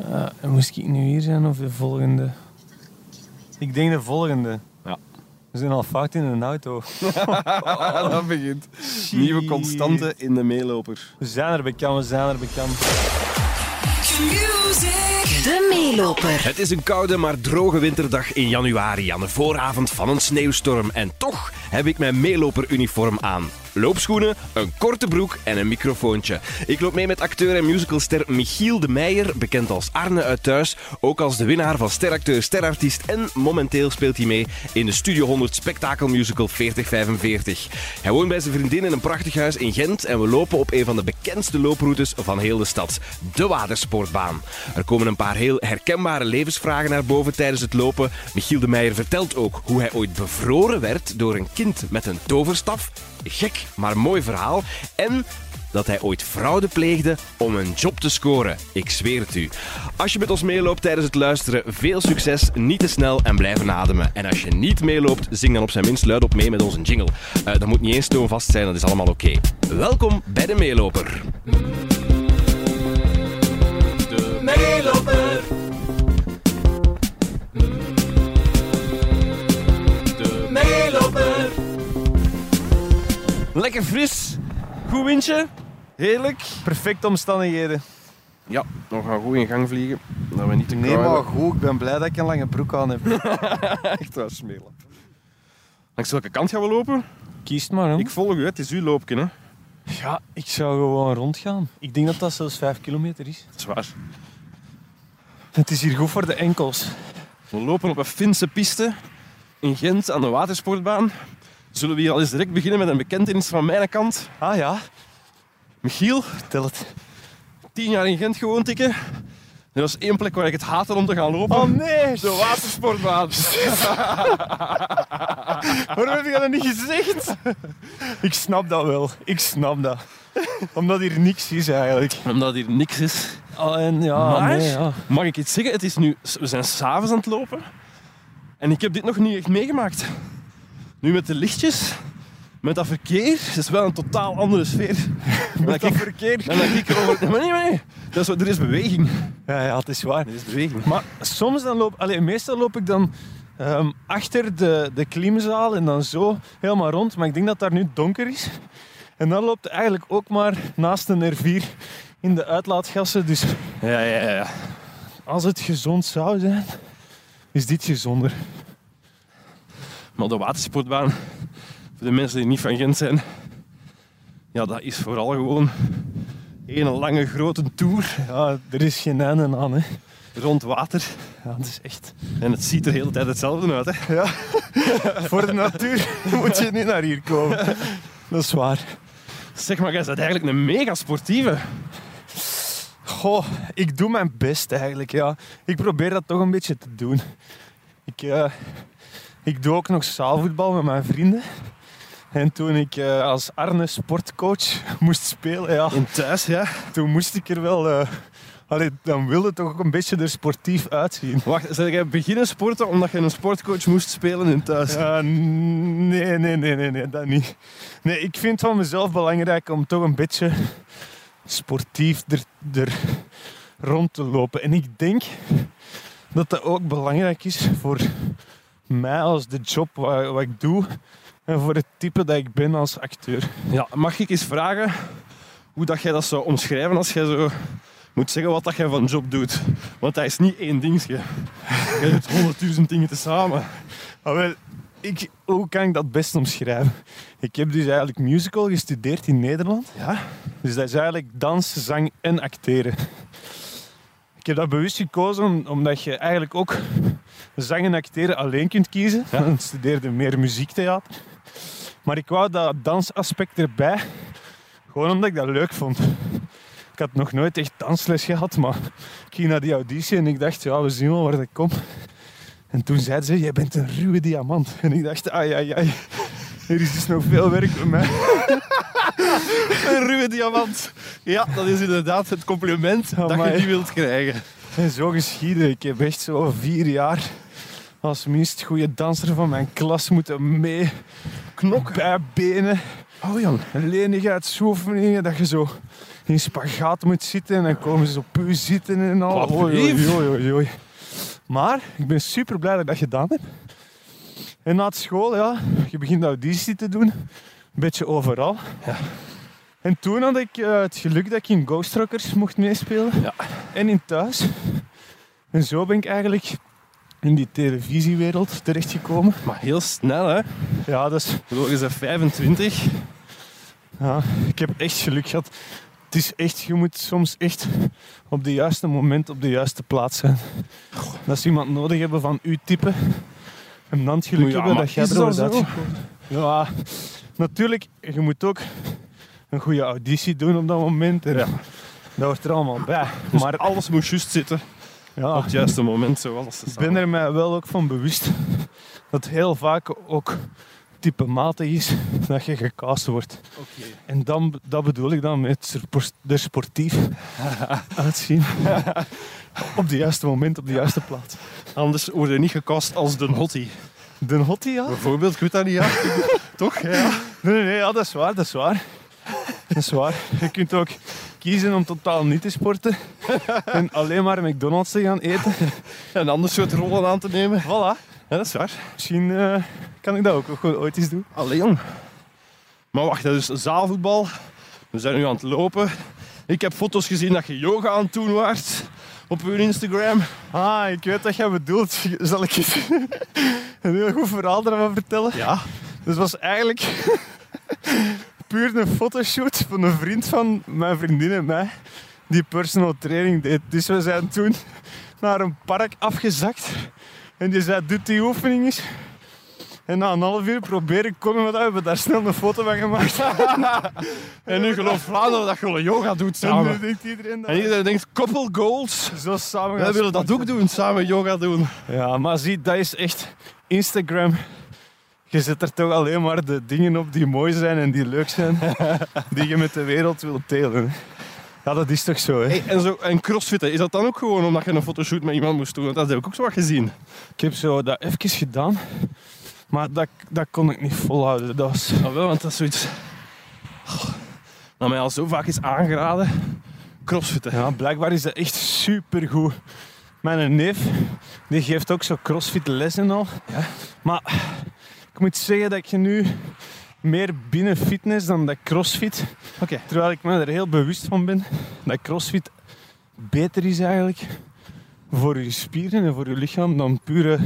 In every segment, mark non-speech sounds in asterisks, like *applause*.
Uh, moest ik nu hier zijn of de volgende? Ik denk de volgende. Ja. We zijn al fout in een auto. *laughs* *laughs* dat begint. Nieuwe constante in de meeloper. We zijn er bekend, we zijn er bekend. De meeloper. Het is een koude maar droge winterdag in januari aan de vooravond van een sneeuwstorm. En toch heb ik mijn meeloperuniform aan. Loopschoenen, een korte broek en een microfoontje. Ik loop mee met acteur en musicalster Michiel de Meijer, bekend als Arne uit Thuis. Ook als de winnaar van steracteur, sterartiest en momenteel speelt hij mee in de Studio 100 spektakelmusical 4045. Hij woont bij zijn vriendin in een prachtig huis in Gent en we lopen op een van de bekendste looproutes van heel de stad, de Watersportbaan. Er komen een paar heel herkenbare levensvragen naar boven tijdens het lopen. Michiel de Meijer vertelt ook hoe hij ooit bevroren werd door een kind met een toverstaf. Gek, maar mooi verhaal. En dat hij ooit fraude pleegde om een job te scoren. Ik zweer het u. Als je met ons meeloopt tijdens het luisteren, veel succes, niet te snel en blijven ademen. En als je niet meeloopt, zing dan op zijn minst luid op mee met onze jingle. Uh, dat moet niet eens toonvast zijn, dat is allemaal oké. Welkom bij de meeloper. De meeloper. Lekker fris, goed windje, Heerlijk. perfecte omstandigheden. Ja, we gaan goed in gang vliegen. Dat we niet te Nee, maar goed, ik ben blij dat ik een lange broek aan heb. *laughs* Echt waar, smelen. Langs welke kant gaan we lopen? Kies maar, hè. Ik volg u, het is uw loopje. Hè. Ja, ik zou gewoon rondgaan. Ik denk dat dat zelfs 5 kilometer is. Dat is waar. Het is hier goed voor de enkels. We lopen op een Finse piste in Gent aan de watersportbaan. Zullen we hier al eens direct beginnen met een bekentenis van mijn kant? Ah ja, Michiel, vertel het. tien jaar in Gent gewoond, ik. hè. Er was één plek waar ik het haatte om te gaan lopen. Oh nee, De watersportbaan. *laughs* waarom heb je dat niet gezegd? Ik snap dat wel, ik snap dat. Omdat hier niks is eigenlijk. Omdat hier niks is. Oh, en ja, Maar, nee, ja. mag ik iets zeggen? Het is nu, we zijn s'avonds aan het lopen. En ik heb dit nog niet echt meegemaakt. Nu met de lichtjes, met dat verkeer, het is wel een totaal andere sfeer. *laughs* Met dat verkeer. En kijk ik over... Maar nee, maar nee. Dat is, er is beweging. Ja, ja, het is waar. Er is beweging. Maar soms dan loop... Allee, meestal loop ik dan ehm, achter de, de klimzaal en dan zo helemaal rond. Maar ik denk dat daar nu donker is. En dan loopt het eigenlijk ook maar naast een R4 in de uitlaatgassen. Dus Ja, ja, ja. als het gezond zou zijn, is dit gezonder. Maar de watersportbaan, voor de mensen die niet van Gent zijn, ja, dat is vooral gewoon één lange grote tour Ja, er is geen einde aan, hè. rond water. Ja, dat is echt... En het ziet er de hele tijd hetzelfde uit. Hè. *laughs* Voor de natuur moet je niet naar hier komen. Dat is waar. Zeg maar, jij bent eigenlijk een mega sportieve. Goh, ik doe mijn best eigenlijk, ja. Ik probeer dat toch een beetje te doen. Ik, eh, ik doe ook nog zaalvoetbal met mijn vrienden. En toen ik eh, als Arne sportcoach moest spelen, ja, In thuis, ja. toen moest ik er wel... allee, dan wilde het toch ook een beetje er sportief uitzien. Wacht, zijn jij beginnen sporten omdat je een sportcoach moest spelen in thuis? Ja, nee, nee, nee, nee, nee, dat niet. Nee, ik vind van mezelf belangrijk om toch een beetje sportief er, er rond te lopen. En ik denk dat dat ook belangrijk is voor mij als de job wat, wat ik doe en voor het type dat ik ben als acteur. Ja, mag ik eens vragen hoe dat jij dat zou omschrijven als jij zo moet zeggen wat dat jij van job doet? Want dat is niet één dingetje. Je doet honderdduizend dingen tezamen. Ah, wel, ik, hoe kan ik dat best omschrijven? Ik heb dus eigenlijk musical gestudeerd in Nederland. Ja? Dus dat is eigenlijk dans, zang en acteren. Ik heb dat bewust gekozen om- omdat je eigenlijk ook zang en acteren alleen kunt kiezen. Ja. *laughs* Ik studeerde meer muziektheater. Maar ik wou dat dansaspect erbij, gewoon omdat ik dat leuk vond. Ik had nog nooit echt dansles gehad, maar ik ging naar die auditie en ik dacht, ja, we zien wel waar dat komt. En toen zeiden ze, jij bent een ruwe diamant. En ik dacht, ai, ai, ai, er is dus nog veel werk bij mij. *laughs* *laughs* Een ruwe diamant. Ja, dat is inderdaad het compliment dat Amai. je niet wilt krijgen. En zo geschieden. Ik heb echt zo vier jaar als minst goede danser van mijn klas moeten mee. Knok bij benen, Oh Jan. lenigheidsoefeningen, dat je zo in spagaat moet zitten en dan komen ze op u zitten en al. Oei, lief. oei, oei, oei, oei. Maar ik ben super blij dat ik dat gedaan heb. En na het school, ja, je begint auditie te doen. Een beetje overal. Ja. En toen had ik eh, het geluk dat ik in Ghost Rockers mocht meespelen. Ja. En in thuis. En zo ben ik eigenlijk in die televisiewereld terechtgekomen. Maar heel snel, hè. Ja, dat is, bedoel, je bent 25. ja, ik heb echt geluk gehad. Het is echt, je moet soms echt op de juiste moment op de juiste plaats zijn. Dat ze iemand nodig hebben van uw type. En dan het geluk Ja, hebben dat jij er dat wordt. Ja, natuurlijk, je moet ook een goede auditie doen op dat moment. En Ja. Dat hoort er allemaal bij. Dus maar alles moet juist zitten ja, op het juiste moment, zo alles te ik ben er mij wel ook van bewust dat heel vaak ook type matig is dat je gecast wordt. Oké. En dan, dat bedoel ik dan met er sportief *laughs* uitzien. op de juiste moment, op de juiste plaats. Anders word je niet gecast als de hottie. De hottie, ja? Bijvoorbeeld, ik weet dat niet, ja. *laughs* Toch? Ja. Nee, nee, ja, dat is waar, dat is waar. Dat is waar. Je kunt ook kiezen om totaal niet te sporten en alleen maar McDonald's te gaan eten. En anders soort rollen aan te nemen. Voilà. Ja, dat is waar. Misschien eh, kan ik dat ook gewoon ooit eens doen. Allee, jong. Maar wacht, dat is zaalvoetbal. We zijn nu aan het lopen. Ik heb foto's gezien dat je yoga aan het doen waart. Op uw Instagram. Ah, ik weet wat jij bedoelt. Zal ik je een heel goed verhaal daarvan vertellen? Ja. Dus het was eigenlijk *laughs* puur een fotoshoot van een vriend van mijn vriendin en mij die personal training deed. Dus we zijn toen naar een park afgezakt en die zei, doe die oefening eens. En na een half uur proberen konden we dat, we hebben daar snel een foto van gemaakt. *laughs* En nu gelooft Vlaanderen dat je yoga doet En nu samen. denkt iedereen dat En iedereen denkt, couple goals. zo samen Wij willen dat ook doen, samen yoga doen. Ja, maar zie, dat is echt Instagram. Je zet er toch alleen maar de dingen op die mooi zijn en die leuk zijn, *laughs* die je met de wereld wilt delen. Ja, dat is toch zo, hè? Hey, en, zo, en crossfitten, is dat dan ook gewoon omdat je een fotoshoot met iemand moest doen? Want dat heb ik ook zo wat gezien. Ik heb zo dat even gedaan, maar dat, dat kon ik niet volhouden. Dat was... Ah, wel, want dat is zoiets... Oh, dat mij al zo vaak is aangeraden. Crossfitten. Ja, blijkbaar is dat echt supergoed. Mijn neef, die geeft ook zo crossfit les en al. Maar ik moet zeggen dat je nu meer binnen fitness dan dat crossfit. Oké. Terwijl ik me er heel bewust van ben dat crossfit beter is eigenlijk voor je spieren en voor je lichaam dan pure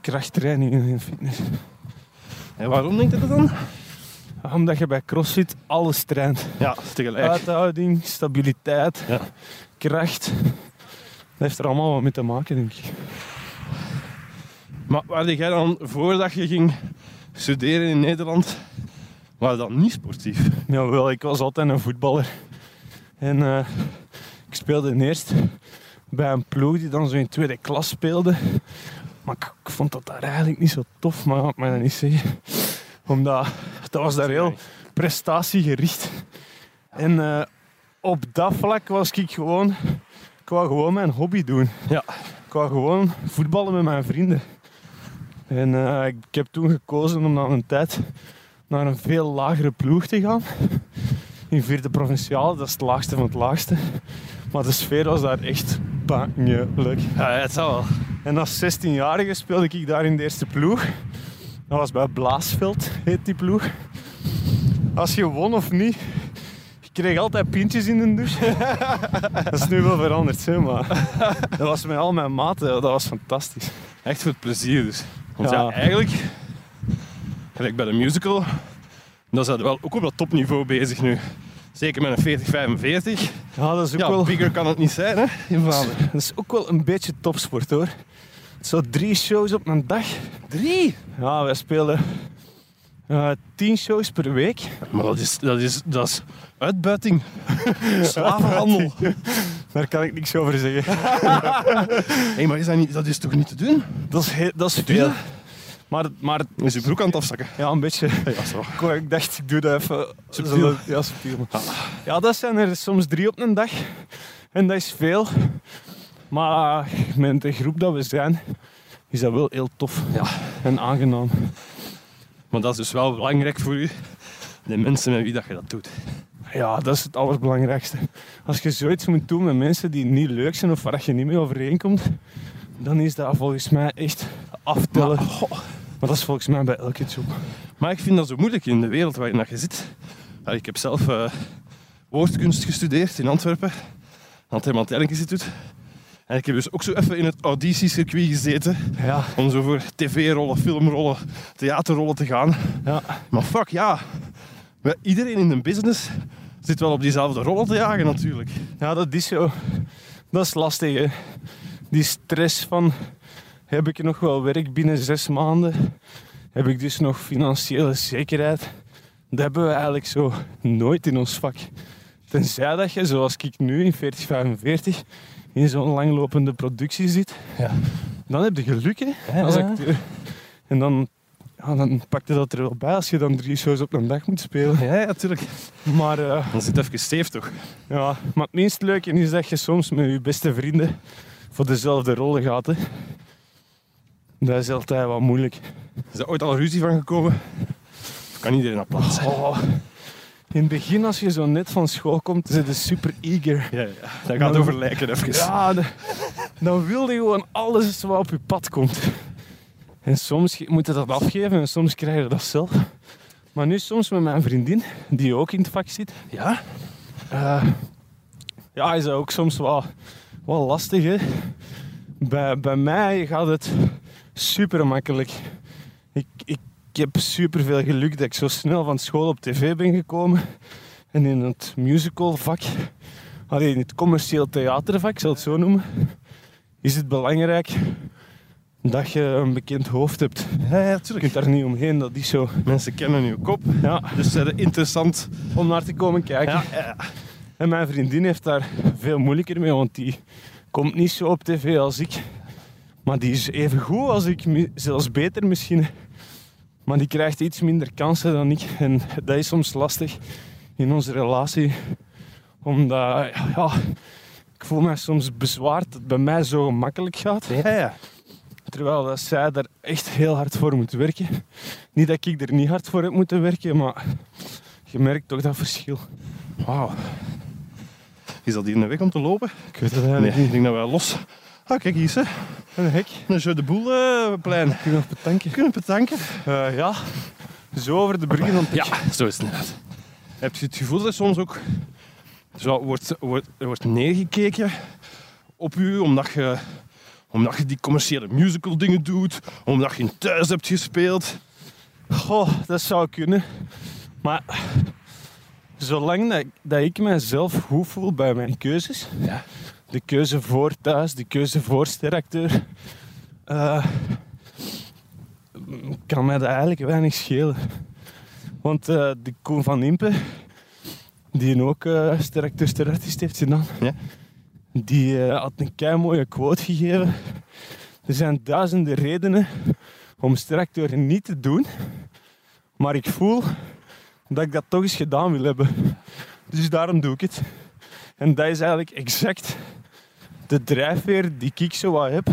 krachttraining in fitness. En waarom denkt je dat dan? Omdat je bij crossfit alles traint. Ja, tegelijk. Uithouding, stabiliteit, Ja. kracht. Dat heeft er allemaal wat mee te maken, denk ik. Maar waar jij dan, voordat je ging studeren in Nederland, waren dan niet sportief? Jawel, ik was altijd een voetballer. En eh, ik speelde eerst bij een ploeg die dan zo in tweede klas speelde. Maar ik, ik vond dat daar eigenlijk niet zo tof, maar laat mij dat niet zeggen. Omdat dat was daar heel prestatiegericht. En eh, op dat vlak was ik gewoon... Ik wou gewoon mijn hobby doen. Ja. Ik wou gewoon voetballen met mijn vrienden. En eh, ik heb toen gekozen om na een tijd naar een veel lagere ploeg te gaan. In vierde provinciale, dat is het laagste van het laagste. Maar de sfeer was daar echt bangelijk. Ja, het zal wel. En als 16-jarige speelde ik daar in de eerste ploeg. Dat was bij Blaasveld, heet die ploeg. Als je won of niet, je kreeg altijd pintjes in de douche. *laughs* dat is nu wel veranderd, hè, maar dat was met al mijn maten, dat was fantastisch. Echt voor het plezier dus. Want ja, Ja. eigenlijk, gelijk bij de musical, dan zijn we wel ook op dat topniveau bezig nu. Zeker met een 40-45. Ja, dat is ook Ja, wel... bigger kan het niet zijn hè, in Vlaanderen. Dat is ook wel een beetje topsport hoor. Zo drie shows op een dag. Drie? Ja, wij spelen eh, tien shows per week. Maar dat is, dat is, dat is uitbuiting. *laughs* Slavenhandel. Daar kan ik niks over zeggen. *laughs* Hé, maar is dat, niet, dat is toch niet te doen? Dat is, heel, dat is veel. Maar, maar Is je broek aan het afzakken? ja, een beetje. Ja, zo. Ik- dacht, ik doe dat even. Subtiel. Ja, subtiel. Ja, dat zijn er soms drie op een dag. En dat is veel. Maar met de groep dat we zijn, is dat wel heel tof Ja. en aangenaam. Maar dat is dus wel belangrijk voor u. De mensen met wie dat je dat doet. Ja, dat is het allerbelangrijkste. Als je zoiets moet doen met mensen die niet leuk zijn of waar je niet mee overeenkomt, dan is dat volgens mij echt aftellen. Maar, dat is volgens mij bij elke job. maar ik vind dat zo moeilijk in de wereld waarin je zit. Ik heb zelf eh, woordkunst gestudeerd in Antwerpen, aan het Herman Instituut. En ik heb dus ook zo even in het auditiecircuit gezeten Ja, om zo voor tv-rollen, filmrollen, theaterrollen te gaan. ja. Maar fuck, ja. Iedereen in de business zit wel op diezelfde rollen te jagen natuurlijk. ja, dat is zo. Dat is lastig, hè. Die stress van, heb ik nog wel werk binnen zes maanden? Heb ik dus nog financiële zekerheid? Dat hebben we eigenlijk zo nooit in ons vak. Tenzij dat je, zoals ik nu in 4045, in zo'n langlopende productie zit. Ja. Dan heb je geluk, hè, als acteur. En dan, ja, dan pakt je dat er wel bij als je dan drie shows op een dag moet spelen. Ja, natuurlijk. Maar, eh, Dan zit even steef toch? ja, maar het minst leuke is dat je soms met je beste vrienden voor dezelfde rollen gaat. Hè. Dat is altijd wat moeilijk. Is er ooit al ruzie van gekomen? Of kan iedereen op plaats? Oh, in het begin, als je zo net van school komt, zit je super eager. Ja, ja. Dat gaat over lijken even. Ja, de- dan wil je gewoon alles wat op je pad komt. En soms moet je dat afgeven en soms krijg je dat zelf. Maar nu soms met mijn vriendin, die ook in het vak zit, Ja? eh, ja, is dat ook soms wel, wel lastig. Hè? Bij, bij mij gaat het super makkelijk. Ik, ik, heb super veel geluk dat ik zo snel van school op tv ben gekomen. En in het musicalvak, allee, in het commercieel theatervak, ik zal het zo noemen, is het belangrijk dat je een bekend hoofd hebt. Ja, ja, Je kunt daar niet omheen, dat is zo. Mensen kennen uw kop. Ja, Dus ze zijn interessant. om naar te komen kijken. Ja, ja. En mijn vriendin heeft daar veel moeilijker mee, want die komt niet zo op tv als ik. Maar die is even goed als ik, zelfs beter misschien. Maar die krijgt iets minder kansen dan ik. En dat is soms lastig in onze relatie. Omdat, ja, ik voel me soms bezwaard dat het bij mij zo gemakkelijk gaat. ja, ja. Terwijl dat zij daar echt heel hard voor moet werken. Niet dat ik er niet hard voor heb moeten werken, maar je merkt toch dat verschil. Wauw. Is dat hier een weg om te lopen? Ik weet het Nee, eigenlijk ik denk dat wij los... Ah, kijk hier, hè. niet. Een hek. Een Jeu de Boel eh, plein. Kun je nog betanken? Kunnen we bedanken? Eh, ja, zo over de bruggen Ja, zo is het inderdaad. Heb je het gevoel dat er soms ook zo wordt, wordt, er wordt neergekeken op u omdat je, omdat je die commerciële musical dingen doet, omdat je in thuis hebt gespeeld? Goh, dat zou kunnen. Maar zolang dat, dat ik mezelf goed voel bij mijn keuzes, Ja. de keuze voor thuis, de keuze voor steracteur, eh, kan mij dat eigenlijk weinig schelen. Want eh, de Koen van Impe, die ook uh, steracteur sterartiest heeft gedaan, Ja. Die eh, had een kei mooie quote gegeven. Er zijn duizenden redenen om steracteur niet te doen, maar ik voel dat ik dat toch eens gedaan wil hebben. Dus daarom doe ik het. En dat is eigenlijk exact de drijfveer die ik zo wat heb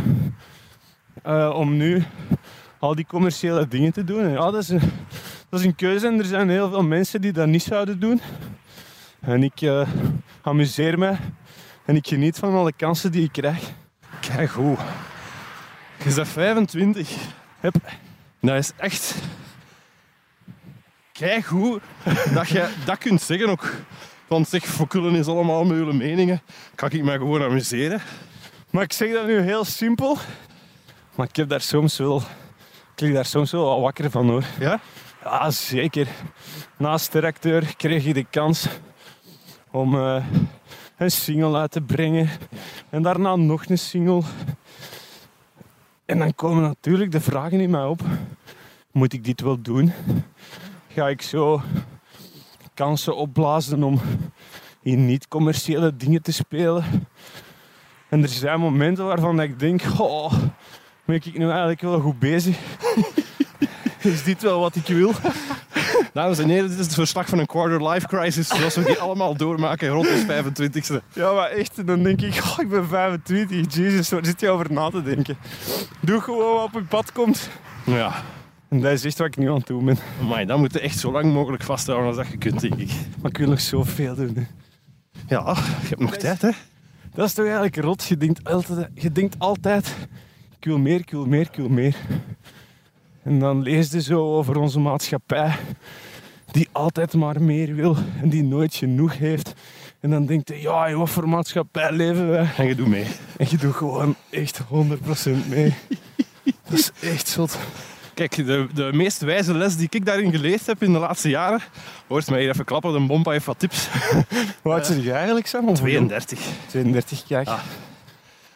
eh, om nu al die commerciële dingen te doen. En ja, dat is, een, dat is een keuze en er zijn heel veel mensen die dat niet zouden doen. En ik eh, amuseer me en ik geniet van alle kansen die ik krijg. Kijk goed. Je bent 25. Hup. Dat is echt... Kijk goed dat je dat kunt zeggen ook. Want zeg, fokkullen is allemaal met jullie meningen. Kan ik mij gewoon amuseren? Maar ik zeg dat nu heel simpel. Maar ik heb daar soms wel... Ik lig daar soms wel wat wakker van hoor. Ja? Ja, zeker. Naast steracteur kreeg je de kans om eh, een single uit te brengen. En daarna nog een single. En dan komen natuurlijk de vragen in mij op. Moet ik dit wel doen? Ga ik zo kansen opblazen om in niet-commerciële dingen te spelen? En er zijn momenten waarvan ik denk, oh, ben ik nu eigenlijk wel goed bezig? Is dit wel wat ik wil? Dames en heren, dit is het verslag van een quarter life crisis. Zoals we die *laughs* allemaal doormaken rond ons 25e. Ja, maar echt, dan denk ik, oh, ik ben 25, jezus, waar zit je over na te denken? Doe gewoon wat op je pad komt. Ja. En dat is echt wat ik nu aan het doen ben. Maar dan moet je echt zo lang mogelijk vasthouden als dat je kunt, denk ik. Maar ik wil nog zoveel doen. hè. Ja, je hebt nog tijd, hè? Dat is toch eigenlijk rot. Je denkt altijd, je denkt altijd ik wil meer, ik wil meer, ik wil meer. En dan lees je zo over onze maatschappij die altijd maar meer wil en die nooit genoeg heeft. En dan denk je, ja, in wat voor maatschappij leven wij? En je doet mee. En je doet gewoon echt 100% mee. Dat is echt zot. Kijk, de, de meest wijze les die ik daarin geleerd heb in de laatste jaren... Hoort mij hier even klappen, de bompa heeft wat tips. Hoe oud zeg je eigenlijk, Sam? 32. 32, kijk. Ah.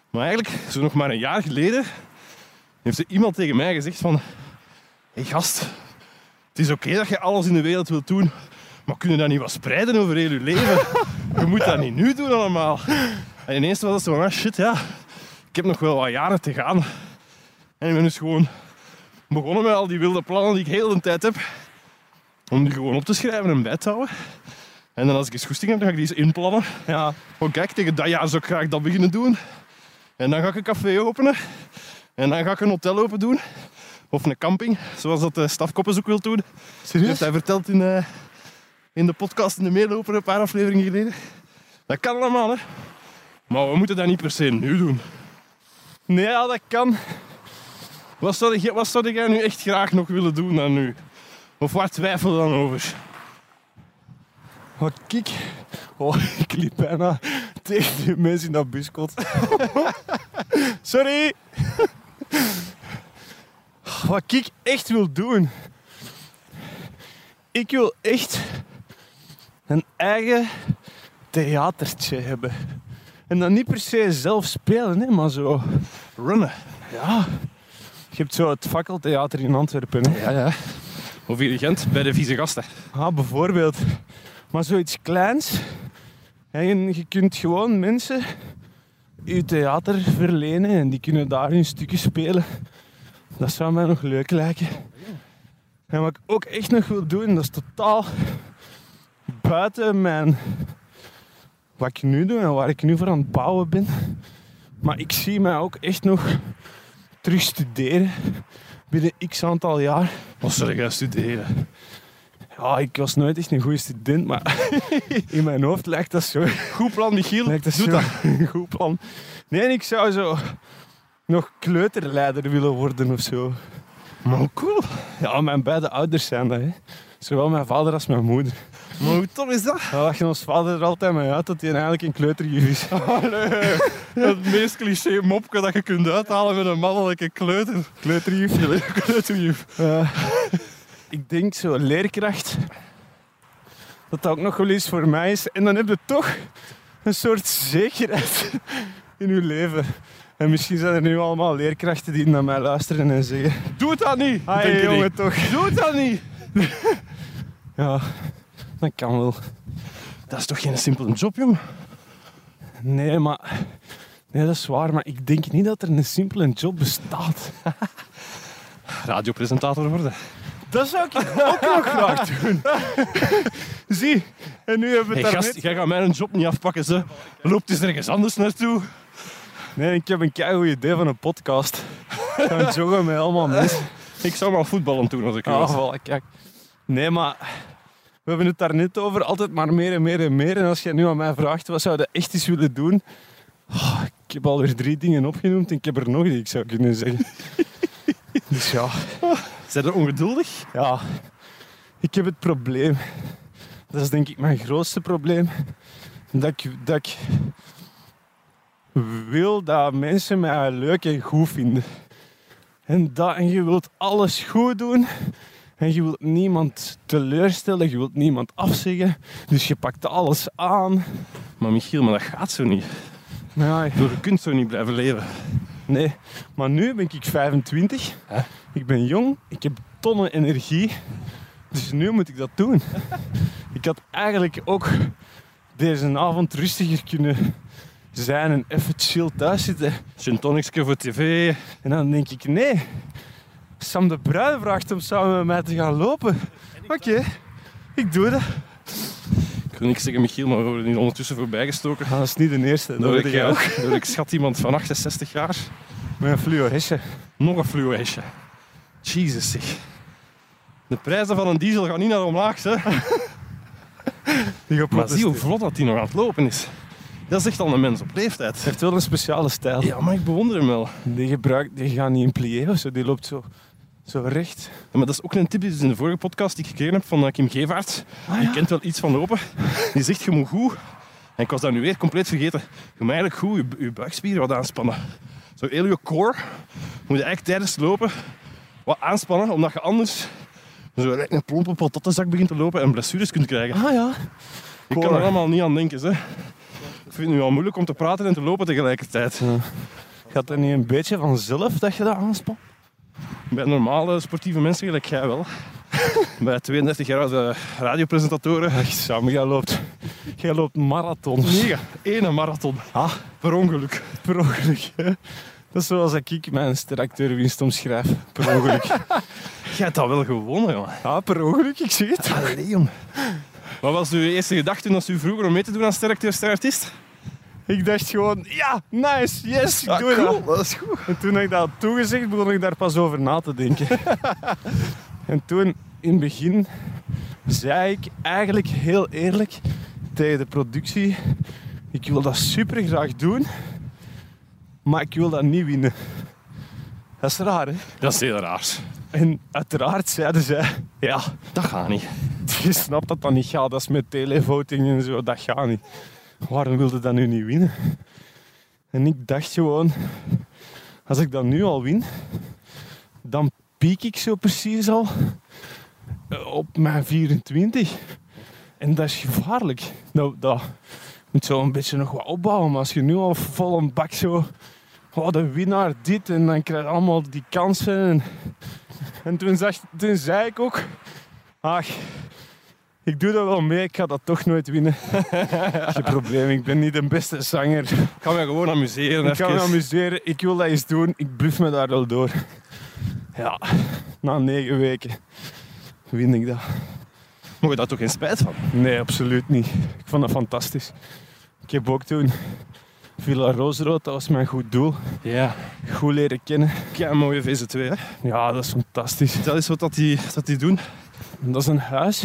Maar eigenlijk, zo nog maar een jaar geleden... heeft er iemand tegen mij gezegd van... Hé hey gast, het is oké dat je alles in de wereld wilt doen... maar kun je dat niet wat spreiden over heel je leven? *laughs* je moet dat niet nu doen allemaal. En ineens was het zo van, ah shit, ja... Ik heb nog wel wat jaren te gaan. En ik ben dus gewoon begonnen met al die wilde plannen die ik heel de tijd heb. Om die gewoon op te schrijven en bij te houden. En dan als ik eens goesting heb, dan ga ik die eens inplannen. Ja. Van kijk, tegen dat jaar zou ik graag dat beginnen doen. En dan ga ik een café openen. En dan ga ik een hotel open doen. Of een camping, zoals dat de Stafkoppens ook wil doen. Dat Serieus? heeft hij verteld in, eh, in de podcast in de meeloper een paar afleveringen geleden. Dat kan allemaal, hè. Maar we moeten dat niet per se nu doen. Nee, ja, dat kan. Wat zou, jij, wat zou jij nu echt graag nog willen doen dan nu? Of waar twijfel je dan over? Maar kijk, oh, *laughs* ik liep bijna tegen die mensen in dat buskot. *laughs* Sorry. Wat ik echt wil doen. Ik wil echt een eigen theatertje hebben. En dan niet per se zelf spelen, hè, maar zo. Runnen. Ja. Je hebt zo het fakkeltheater in Antwerpen. Hè. Ja, ja. Of hier in Gent, bij de vieze gasten. Ah, bijvoorbeeld. Maar zoiets kleins. En je kunt gewoon mensen je theater verlenen en die kunnen daar hun stukjes spelen. Dat zou mij nog leuk lijken. En wat ik ook echt nog wil doen, dat is totaal buiten mijn... Wat ik nu doe en waar ik nu voor aan het bouwen ben. Maar ik zie mij ook echt nog terug studeren binnen x aantal jaar. Wat zou jij studeren? Ja, ik was nooit echt een goede student, maar *laughs* in mijn hoofd lijkt dat zo. Goed plan, Michiel. Lijkt dat Doe zo dat. *laughs* goed plan. Nee, ik zou zo nog kleuterleider willen worden of zo. Maar cool. Ja, mijn beide ouders zijn dat, hè. Zowel mijn vader als mijn moeder. Maar hoe tof is dat? We lachen ons vader er altijd mee uit dat hij eigenlijk een kleuterjuf is. Allee, het meest cliché mopje dat je kunt uithalen met een mannelijke kleuter. Kleuterjuf. *laughs* Kleuterjuf. Ik denk zo leerkracht. Dat dat ook nog wel eens voor mij is. En dan heb je toch een soort zekerheid in je leven. En misschien zijn er nu allemaal leerkrachten die naar mij luisteren en zeggen... Doe dan niet. Die. jongen, toch. Doe dan niet. *laughs* Ja, dat kan wel. Dat is toch geen simpele job, jongen? Nee, maar... Nee, dat is waar, maar ik denk niet dat er een simpele job bestaat. *laughs* Radiopresentator worden. Dat zou ik ook nog *laughs* graag doen. Zie, en nu hebben we Hey, het daar gast, jij gaat mij een job niet afpakken, ze. Loopt eens ergens anders naartoe. Nee, ik heb een keigoed idee van een podcast. Gaan joggen met allemaal mensen. Ik zou maar voetballen doen als ik Ah, was. voilà, kijk. Nee, maar we hebben het daar net over. Altijd maar meer en meer en meer. En als jij nu aan mij vraagt, wat zou je echt eens willen doen? Ah, ik heb alweer drie dingen opgenoemd en ik heb er nog die ik zou kunnen zeggen. *laughs* Dus ja, Zijn er ongeduldig? ja, ik heb het probleem. Dat is denk ik mijn grootste probleem. Dat ik, dat ik wil dat mensen mij leuk en goed vinden. En, dat, en je wilt alles goed doen. En je wilt niemand teleurstellen, je wilt niemand afzeggen. Dus je pakt alles aan. Maar Michiel, maar dat gaat zo niet. Bedoel, Je kunt zo niet blijven leven. nee. Maar nu ben ik 25. Hè? Ik ben jong. Ik heb tonnen energie. Dus nu moet ik dat doen. Ik had eigenlijk ook deze avond rustiger kunnen zijn en even chill thuis zitten. Tonicje voor tv. En dan denk ik, nee. Sam de Bruin vraagt om samen met mij te gaan lopen. Oké, ik doe dat. Ik wil niks zeggen, Michiel, maar we worden hier ondertussen voorbijgestoken. Ah, dat is niet de eerste. Dat weet ik, jij ook. eh, door ik schat iemand van 68 jaar. Met een fluo hesje. Nog een fluo-hesje. Jesus zeg. De prijzen van een diesel gaan niet naar omlaag, hè. Die Maar zie hoe vlot dat die nog aan het lopen is. Dat is echt al een mens op leeftijd. Hij heeft wel een speciale stijl. Ja, maar ik bewonder hem wel. Die, gebruikt, die gaat niet in plié of zo. Die loopt zo, zo recht. Ja, maar dat is ook een tip die dus in de vorige podcast die ik gekregen heb van eh, Kim Gevaert. Ah, Je kent wel iets van lopen. Die zegt, je moet goed... En ik was dat nu weer compleet vergeten. Je moet eigenlijk goed je, je buikspieren wat aanspannen. Zo heel je core moet je eigenlijk tijdens het lopen wat aanspannen, omdat je anders zo lijkt een plompe patattenzak begint te lopen en blessures kunt krijgen. Ah ja. Je kan er allemaal niet aan denken. Hè. Ik vind het nu al moeilijk om te praten en te lopen tegelijkertijd. Gaat dat niet een beetje vanzelf dat je dat aanspant? Bij normale sportieve mensen gelijk jij wel. *laughs* Bij 32 jaar oude radiopresentatoren. Ach, Sam, jij loopt, jij loopt marathons. Mega. Ene marathon. Ah, Per ongeluk. per ongeluk. hè. Dat is zoals ik mijn steracteurwinst omschrijf. Per ongeluk. *laughs* Jij hebt dat wel gewonnen, jongen. ah, per ongeluk, ik zeg het. Allee. Wat was uw eerste gedachte toen als u vroeger om mee te doen als steracteur, sterartiest? Ik dacht gewoon, ja, nice, yes, ik Ah, doe cool, dat. dat is goed. En toen ik dat had toegezegd, begon ik daar pas over na te denken. *laughs* en toen, in het begin, zei ik eigenlijk heel eerlijk tegen de productie, ik wil dat super graag doen, maar ik wil dat niet winnen. Dat is raar, hè? Dat is heel raar. En uiteraard zeiden zij, ja, Dat gaat niet. je snapt dat dat niet gaat, dat is met televoting en zo, dat gaat niet. Waarom wilde dat nu niet winnen? En ik dacht gewoon, als ik dat nu al win, dan piek ik zo precies al eh, op mijn 24. En dat is gevaarlijk. Nou, dat moet zo een beetje nog wat opbouwen, maar als je nu al vol een bak zo, oh, de winnaar dit, en dan krijg je allemaal die kansen. En, en toen, zag, toen zei ik ook, ach, ik doe dat wel mee, ik ga dat toch nooit winnen. *laughs* Geen probleem, ik ben niet de beste zanger. Ik ga me gewoon amuseren. Ik kan me even. amuseren, ik wil dat eens doen, ik bluff me daar wel door. Ja, na negen weken win ik dat. Mocht je daar toch geen spijt van? Nee, absoluut niet. Ik vond dat fantastisch. Ik heb ook toen Villa Roosrood, dat was mijn goed doel. Ja. Goed leren kennen. Ja, een mooie VZ2, hè. Ja, dat is fantastisch. Dat is wat dat die, dat die doen. Dat is een huis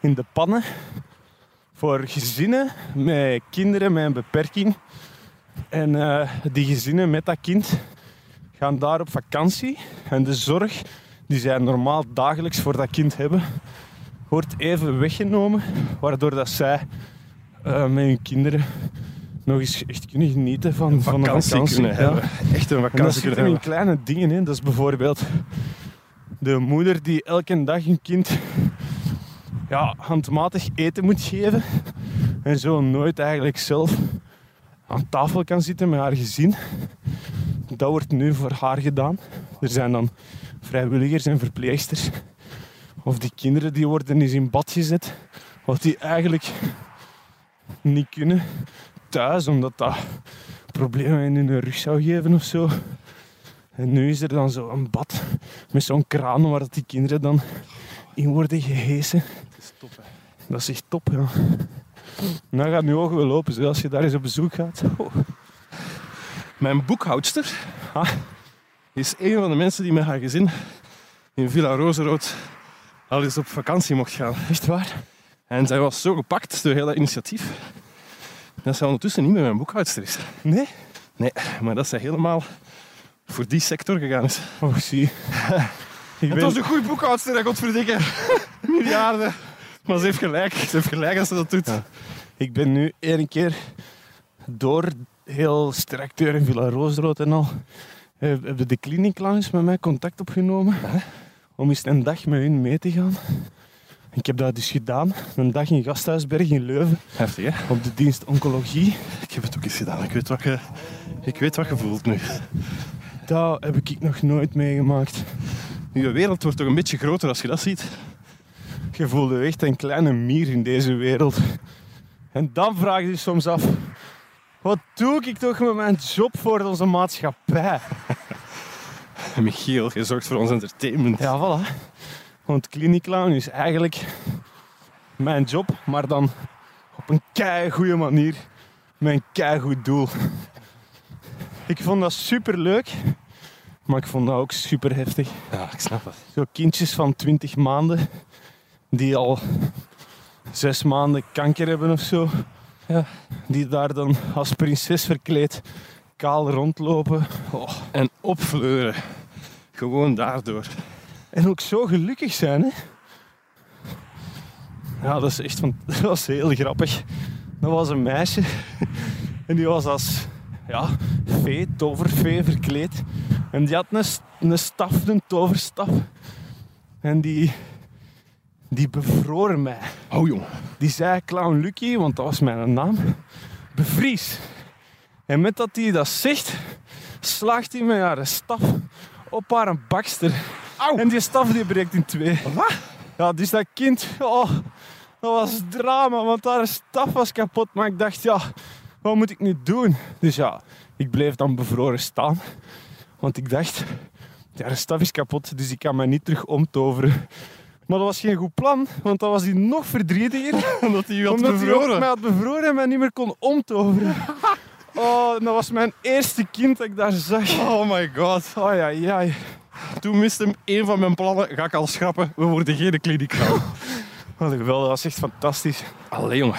in de pannen voor gezinnen met kinderen met een beperking. En eh, die gezinnen met dat kind gaan daar op vakantie. En de zorg die zij normaal dagelijks voor dat kind hebben, wordt even weggenomen. Waardoor dat zij eh, met hun kinderen nog eens echt kunnen genieten van, van een Vakantie vakantie. kunnen Ja. hebben. Echt een En dat vakantie zit kunnen in kleine dingen. Hè. Dat is bijvoorbeeld de moeder die elke dag een kind ja, handmatig eten moet geven. En zo nooit eigenlijk zelf aan tafel kan zitten met haar gezin. Dat wordt nu voor haar gedaan. Er zijn dan vrijwilligers en verpleegsters. Of die kinderen die worden eens in bad gezet. Wat die eigenlijk niet kunnen thuis, omdat dat problemen in hun rug zou geven of zo. En nu is er dan zo een bad met zo'n kraan waar dat die kinderen dan in worden gehesen. Dat is top, hè. Dat is echt top, ja. En dan gaat nu ogen wel open, zo, als je daar eens op bezoek gaat. Oh. *laughs* Mijn boekhoudster Ah. is een van de mensen die met haar gezin in Villa Rozenrood al eens op vakantie mocht gaan. Echt waar? En zij was zo gepakt door heel dat initiatief dat zij ondertussen niet meer mijn boekhoudster is. Nee? Nee, maar dat zij helemaal voor die sector gegaan is. Oh, zie. *laughs* Het ben, was een goede boekhoudster, hè, godverdikke. *laughs* Miljarden. Maar ze heeft gelijk. Ze heeft gelijk als ze dat doet. Ja. ik ben nu één keer door heel Strecteur en Villa Roosrood en al, eh, hebben de kliniek langs met mij contact opgenomen om eens een dag met hun mee te gaan. Ik heb dat dus gedaan, een dag in Gasthuisberg in Leuven Heftig, hè? op de dienst oncologie. Ik heb het ook eens gedaan. Ik weet wat je, ik weet wat je voelt nu. Dat heb ik nog nooit meegemaakt. Je wereld wordt toch een beetje groter als je dat ziet. Je voelde echt een kleine mier in deze wereld. En dan vraag je je soms af, wat doe ik toch met mijn job voor onze maatschappij? *laughs* Michiel, je zorgt voor ons entertainment. Ja, voilà. Want kliniekclown is eigenlijk mijn job, maar dan op een kei goede manier, met een kei goed doel. Ik vond dat super leuk Maar ik vond dat ook super heftig. Ja, ik snap het. Zo kindjes van 20 maanden die al zes maanden kanker hebben of zo. Ja. Die daar dan als prinses verkleed kaal rondlopen. Oh. En opfleuren. Gewoon daardoor. En ook zo gelukkig zijn, hè? Ja, dat is echt van, *laughs* dat was heel grappig. Dat was een meisje *laughs* en die was als ja, fee, toverfee verkleed. En die had een, een staf, een toverstaf. En die, die bevroor mij. Oh jong. Die zei Clown Lucky, want dat was mijn naam, bevries. En met dat hij dat zegt, slaagt hij met haar staf op haar bakster. En die staf die breekt in twee. Wat? Ja, dus dat kind, oh, dat was drama, want haar staf was kapot. Maar ik dacht, ja, wat moet ik nu doen? Dus ja, ik bleef dan bevroren staan. Want ik dacht, ja, de staf is kapot, dus ik kan mij niet terug omtoveren. Maar dat was geen goed plan, want dan was hij nog verdrietiger. *laughs* Omdat hij had Omdat hij bevroren. ook mij had bevroren en mij niet meer kon omtoveren. *laughs* Oh, dat was mijn eerste kind dat ik daar zag. Oh my god. Oh ja, ja. Toen miste hem een van mijn plannen. Ga ik al schrappen. We worden geen kliniekvrouw. Wat een geweldig, dat was echt fantastisch. Allee jongen.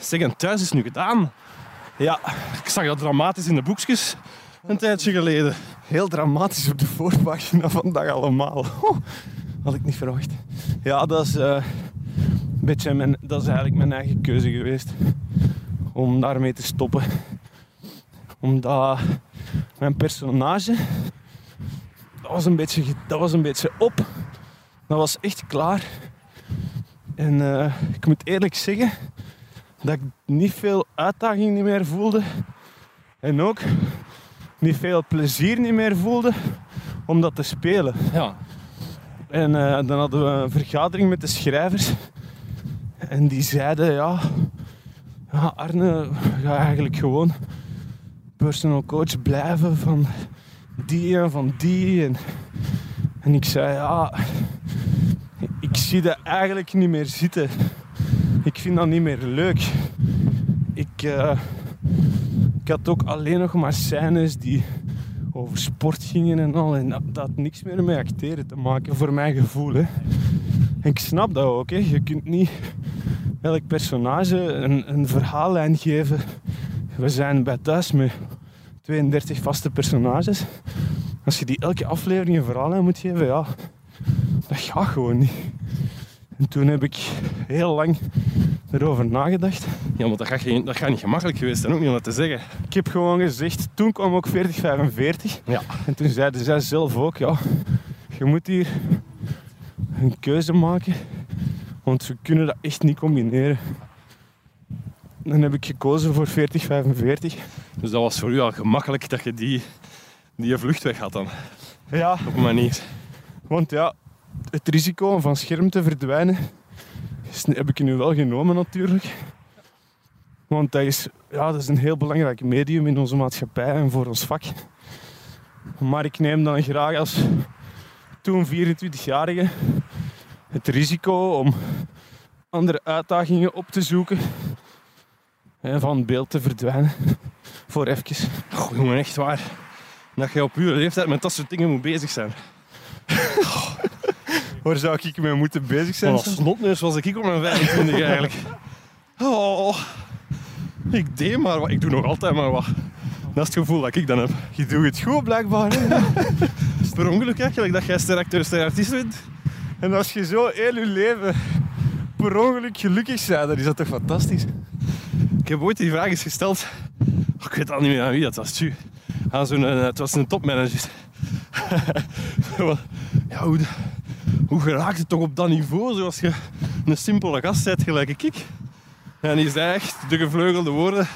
Zeg, en thuis is nu gedaan. Ja, Ik zag dat dramatisch in de boekjes. Een tijdje geleden. heel dramatisch op de voorpagina vandaag allemaal. Oh, had ik niet verwacht. Ja, dat is, een beetje mijn, dat is eigenlijk mijn eigen keuze geweest. Om daarmee te stoppen. Omdat mijn personage... Dat was een beetje, dat was een beetje op. Dat was echt klaar. En eh, ik moet eerlijk zeggen dat ik niet veel uitdaging meer voelde. En ook niet veel plezier niet meer voelde om dat te spelen. Ja. En eh, dan hadden we een vergadering met de schrijvers. En die zeiden, ja, ja Arne, ga eigenlijk gewoon personal coach blijven van die en van die. En, en ik zei, ja, ik zie dat eigenlijk niet meer zitten. Ik vind dat niet meer leuk. Ik, eh, ik had ook alleen nog maar scènes die over sport gingen en al. En dat, dat had niks meer met acteren te maken, voor mijn gevoel. Hè. En ik snap dat ook. Hè. Je kunt niet elk personage een, een verhaallijn geven. We zijn bij thuis met 32 vaste personages. Als je die elke aflevering een verhaallijn moet geven, ja, dat gaat gewoon niet. En toen heb ik heel lang erover nagedacht. Ja, maar dat gaat, geen, dat gaat niet gemakkelijk geweest zijn, ook niet om dat te zeggen. Ik heb gewoon gezegd, toen kwam ook 4045. Ja. En toen zeiden zij zelf ook, ja, je moet hier een keuze maken, want we kunnen dat echt niet combineren. Dan heb ik gekozen voor 4045. Dus dat was voor u al gemakkelijk dat je die, die vluchtweg had dan. Ja, Op een manier. want ja, het risico om van scherm te verdwijnen is, heb ik nu wel genomen natuurlijk. Want dat is, ja, dat is een heel belangrijk medium in onze maatschappij en voor ons vak. Maar ik neem dan graag als toen 24-jarige het risico om andere uitdagingen op te zoeken en van beeld te verdwijnen. Voor even. Goh, jongen, echt waar. Dat je op uw leeftijd met dat soort dingen moet bezig zijn. *laughs* Waar zou ik mee moeten bezig zijn? Als snotneus was ik op mijn 25 eigenlijk. Oh, ik deed maar wat. Ik doe nog altijd maar wat. Dat is het gevoel dat ik dan heb. Je doet het goed blijkbaar. hè? *laughs* Per ongeluk eigenlijk dat jij ster-acteur, ster-artiest bent. En als je zo heel je leven per ongeluk gelukkig bent, dan is dat toch fantastisch? Ik heb ooit die vraag eens gesteld. Oh, ik weet al niet meer aan wie dat was. Tju. Aan zo'n, eh, het was een topmanager. *laughs* Ja, hoe, hoe geraakt het toch op dat niveau zoals je een simpele gast bent gelijk ik? En die zei echt de gevleugelde woorden.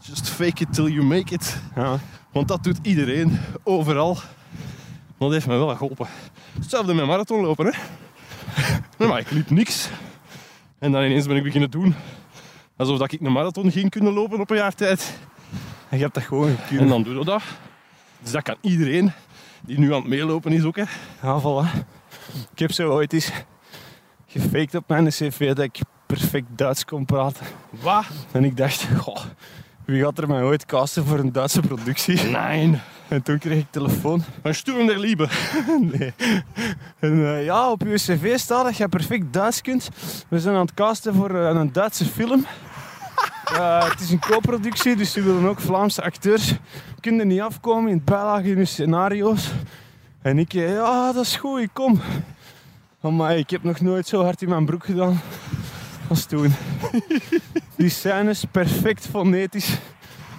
Just fake it till you make it. Ja. Want dat doet iedereen, overal. Dat heeft me wel geholpen. Hetzelfde met marathonlopen, hè. Nee, maar ik liep niks. En dan ineens ben ik beginnen doen alsof ik een marathon ging kunnen lopen op een jaar tijd. En *laughs* je hebt dat gewoon En kunnen. dan doe je dat. Dus dat kan iedereen die nu aan het meelopen is ook. Hè. Ja, voilà. Ik heb zo ooit eens gefaked op mijn cv dat ik perfect Duits kon praten. Wat? En ik dacht, goh, wie gaat er mij ooit casten voor een Duitse productie? Nee. En toen kreeg ik telefoon. Van Sturm der Liebe. *laughs* nee. En eh, ja, op uw cv staat dat je perfect Duits kunt. We zijn aan het casten voor eh, een Duitse film. Eh, het is een co-productie, dus ze willen ook Vlaamse acteurs. Kunnen niet afkomen in het bijlage in hun scenario's. En ik, eh, ja, dat is goed, ik kom. Maar ik heb nog nooit zo hard in mijn broek gedaan als toen. Die scènes perfect fonetisch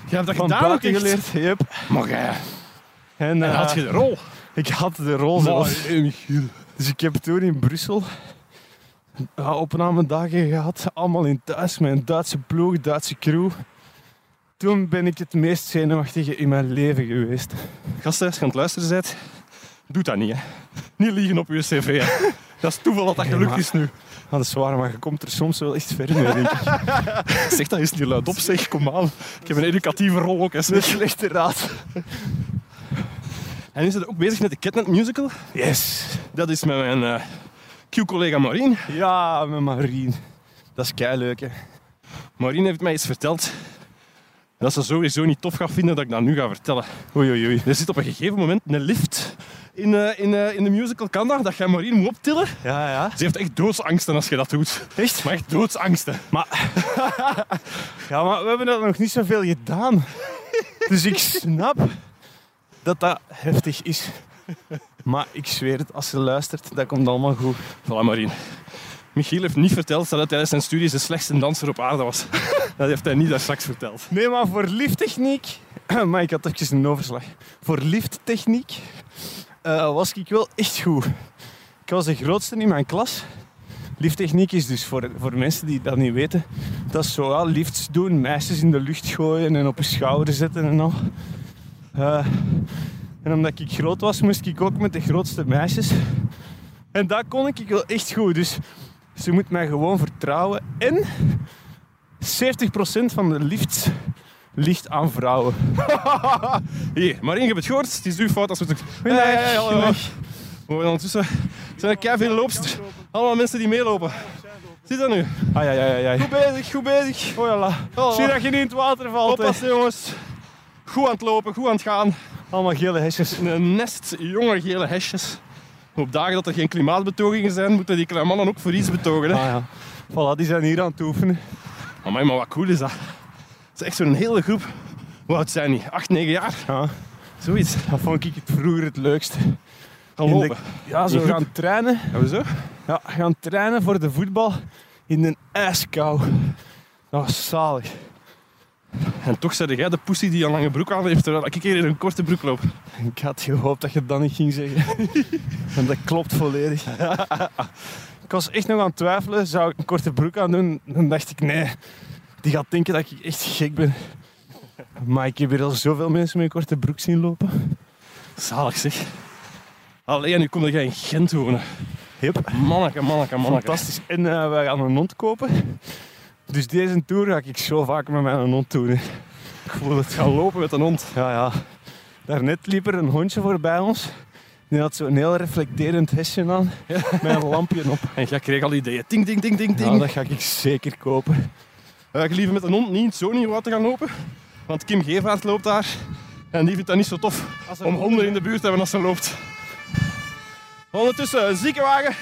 Je hebt dat van gedaan ook geleerd. Yep. Maar jij, En, en eh, had je de rol. ik had de rol zelfs. Dus ik heb toen in Brussel ja, opnamedagen gehad. Allemaal in thuis met een Duitse ploeg, Duitse crew. Toen ben ik het meest zenuwachtige in mijn leven geweest. Gasten, als je aan het luisteren bent, doe dat niet. Hè. Niet liegen op je cv. Hè. *laughs* Dat is toeval dat dat gelukt is nu. Dat is waar, maar je komt er soms wel echt ver mee, denk ik. *laughs* Zeg, dat is niet luid op, zeg. Kom aan. Ik heb een educatieve rol ook. Hè, Een slechte raad. En is het ook bezig met de Catnet Musical. Yes. Dat is met mijn eh Q-collega Marien. Ja, met Marien. Dat is kei leuk, hè. Marien heeft mij iets verteld dat ze sowieso niet tof gaat vinden dat ik dat nu ga vertellen. Oei, oei, oei. Er zit op een gegeven moment een lift in, eh, in, eh, in de musical kan dat, dat jij Marien moet optillen. Ja, ja. Ze heeft echt doodsangsten als je dat doet. Echt? Maar echt doodsangsten. *laughs* Ja, maar we hebben dat nog niet zoveel gedaan. Dus ik snap dat dat heftig is. Maar ik zweer het, als ze luistert, dat komt allemaal goed. Voilà, Marien. Michiel heeft niet verteld dat hij tijdens zijn studies de slechtste danser op aarde was. *laughs* Dat heeft hij niet daar straks verteld. Nee, maar voor lifttechniek... *clears throat* Maar ik had even een overslag. Voor lifttechniek eh, was ik wel echt goed. Ik was de grootste in mijn klas. Lifttechniek is dus voor, voor mensen die dat niet weten. Dat is zo ja, lifts doen, meisjes in de lucht gooien en op je schouder zetten en al. Eh, en omdat ik groot was, moest ik ook met de grootste meisjes. En dat kon ik wel echt goed. Dus ze moet mij gewoon vertrouwen. En 70% van de lifts ligt aan vrouwen. *laughs* Hier, Marien, je hebt het gehoord. Het is uw fout als we het... Ja, ja, ja. Maar ondertussen zijn er keiveel loopsters. Allemaal mensen die meelopen. Zie dat nu? Ja, ja, ja, ja. Goed bezig, goed bezig. Oh, ja, la. Oh, Zie dat je niet in het water valt. Oppassen jongens. Goed aan het lopen, goed aan het gaan. Allemaal gele hesjes. Een nest jonge gele hesjes. Op dagen dat er geen klimaatbetogingen zijn, moeten die kleine mannen ook voor iets betogen. Hè? Ah ja. Voilà, die zijn hier aan het oefenen. Amai, maar wat cool is dat? Het is echt zo'n hele groep. Hoe oud zijn die? 8, 9 jaar? Ja, Zoiets. dat vond ik vroeger het leukste. Gaan In de- lopen. Ja, zo gaan trainen. We zo? Ja, gaan trainen voor de voetbal in een ijskou. Dat was zalig. En toch zei jij de pussy die een lange broek aan heeft, terwijl ik hier in een korte broek loop. Ik had gehoopt dat je dat niet ging zeggen. *laughs* En dat klopt volledig. *laughs* Ik was echt nog aan het twijfelen. Zou ik een korte broek aan doen? Dan dacht ik, nee. Die gaat denken dat ik echt gek ben. Maar ik heb hier al zoveel mensen met een korte broek zien lopen. Zalig zeg. Alleen nu kom jij in Gent wonen. Yep. Manneke, manneke, manneke. Fantastisch. En eh, wij gaan een hond kopen. Dus deze tour ga ik zo vaak met mijn hond doen. hè. Ik voel het. Gaan lopen met een hond. Ja, ja. Daarnet liep er een hondje voorbij ons. Die had zo'n heel reflecterend hesje aan. Met een lampje op. En jij kreeg al ideeën. Ding, ding, ding, ding, Ja, ding. dat ga ik zeker kopen. Uh, ik liever met een hond niet zo niet wat te gaan lopen. Want Kim Gevaert loopt daar. En die vindt dat niet zo tof om honden in de buurt te hebben als ze loopt. Ondertussen, een ziekenwagen.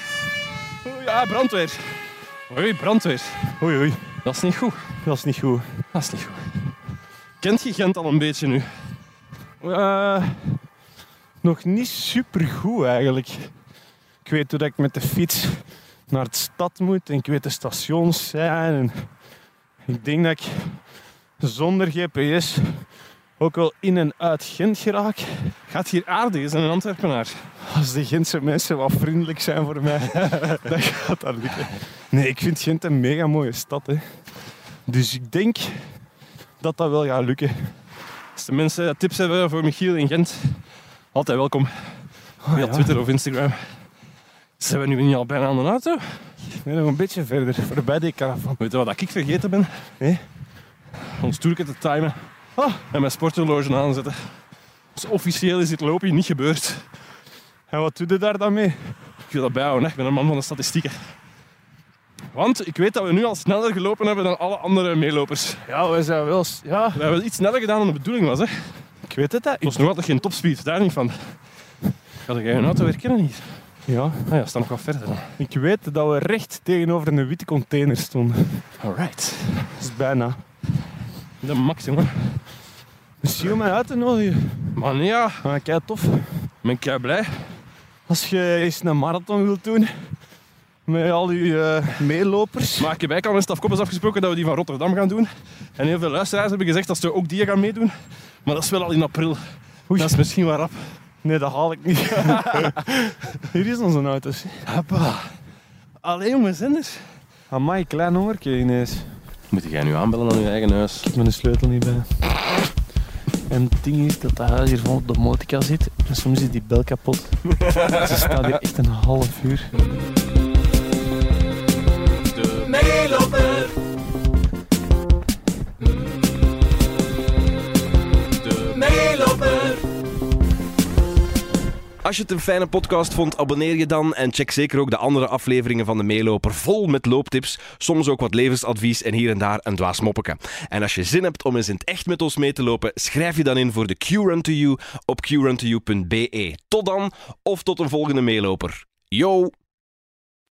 Oeh, ja, brandweer. Oei, brandweer. Oei, oei. Dat is niet goed. Dat is niet goed. Dat is niet goed. Kent je Gent al een beetje nu? Eh, nog niet super goed eigenlijk. Ik weet hoe dat ik met de fiets naar de stad moet en ik weet de stations zijn. En ik denk dat ik zonder GPS ook wel in en uit Gent geraak. Gaat hier aardig, is een Antwerpenaar. Als de Gentse mensen wat vriendelijk zijn voor mij, *laughs* dan gaat dat lukken. Nee, ik vind Gent een mega mooie stad. Hè. Dus ik denk dat dat wel gaat lukken. Als de mensen tips hebben voor Michiel in Gent, altijd welkom. Via Oh, ja. Twitter of Instagram. Zijn we nu niet al bijna aan de auto? Nee, nog een beetje verder, voorbij die caravan. Weet je wat ik vergeten ben? Nee? Ons toerke te timen Oh. *laughs* en mijn sporthorloge aanzetten. Dus officieel is dit loopje niet gebeurd. En wat doe je daar dan mee? Ik wil dat bijhouden, hè. ik ben een man van de statistieken. Want ik weet dat we nu al sneller gelopen hebben dan alle andere meelopers. Ja, we zijn wel... Ja, We hebben iets sneller gedaan dan de bedoeling was. Hè. Ik weet het, hè. Het was nog altijd geen topspeed, daar niet van. Ga jij een auto herkennen niet? Ja, Ah ja, staat nog wat verder dan. ik weet dat we recht tegenover een witte container stonden. Alright. Dat is bijna. De max, jongen. Misschien om mij uit te nodigen. Maar nee, ja, Maar kijk, tof. ben ik blij. Als je eens een marathon wilt doen, met al je eh, meelopers. Maar ik heb eigenlijk al met Staf afgesproken dat we die van Rotterdam gaan doen. En heel veel luisteraars hebben gezegd dat ze ook die gaan meedoen. Maar dat is wel al in april. Oei. Dat is misschien wel rap. Nee, dat haal ik niet. *laughs* Hier is onze auto. Hoppa. Allee, jongens, zenders. Amai, klein hongertje ineens. Moet jij nu aanbellen aan je eigen huis? Ik heb mijn sleutel niet bij. En het ding is dat dat huis hier vol op de motica zit. En soms is die bel kapot. *laughs* Ze staat hier echt een half uur. De meeloper. De meeloper. Als je het een fijne podcast vond, abonneer je dan en check zeker ook de andere afleveringen van de Meeloper vol met looptips, soms ook wat levensadvies en hier en daar een dwaas moppeke. En als je zin hebt om eens in het echt met ons mee te lopen, schrijf je dan in voor de Q-Run to You op qruntoyou.be. Tot dan, of tot een volgende Meeloper. Yo!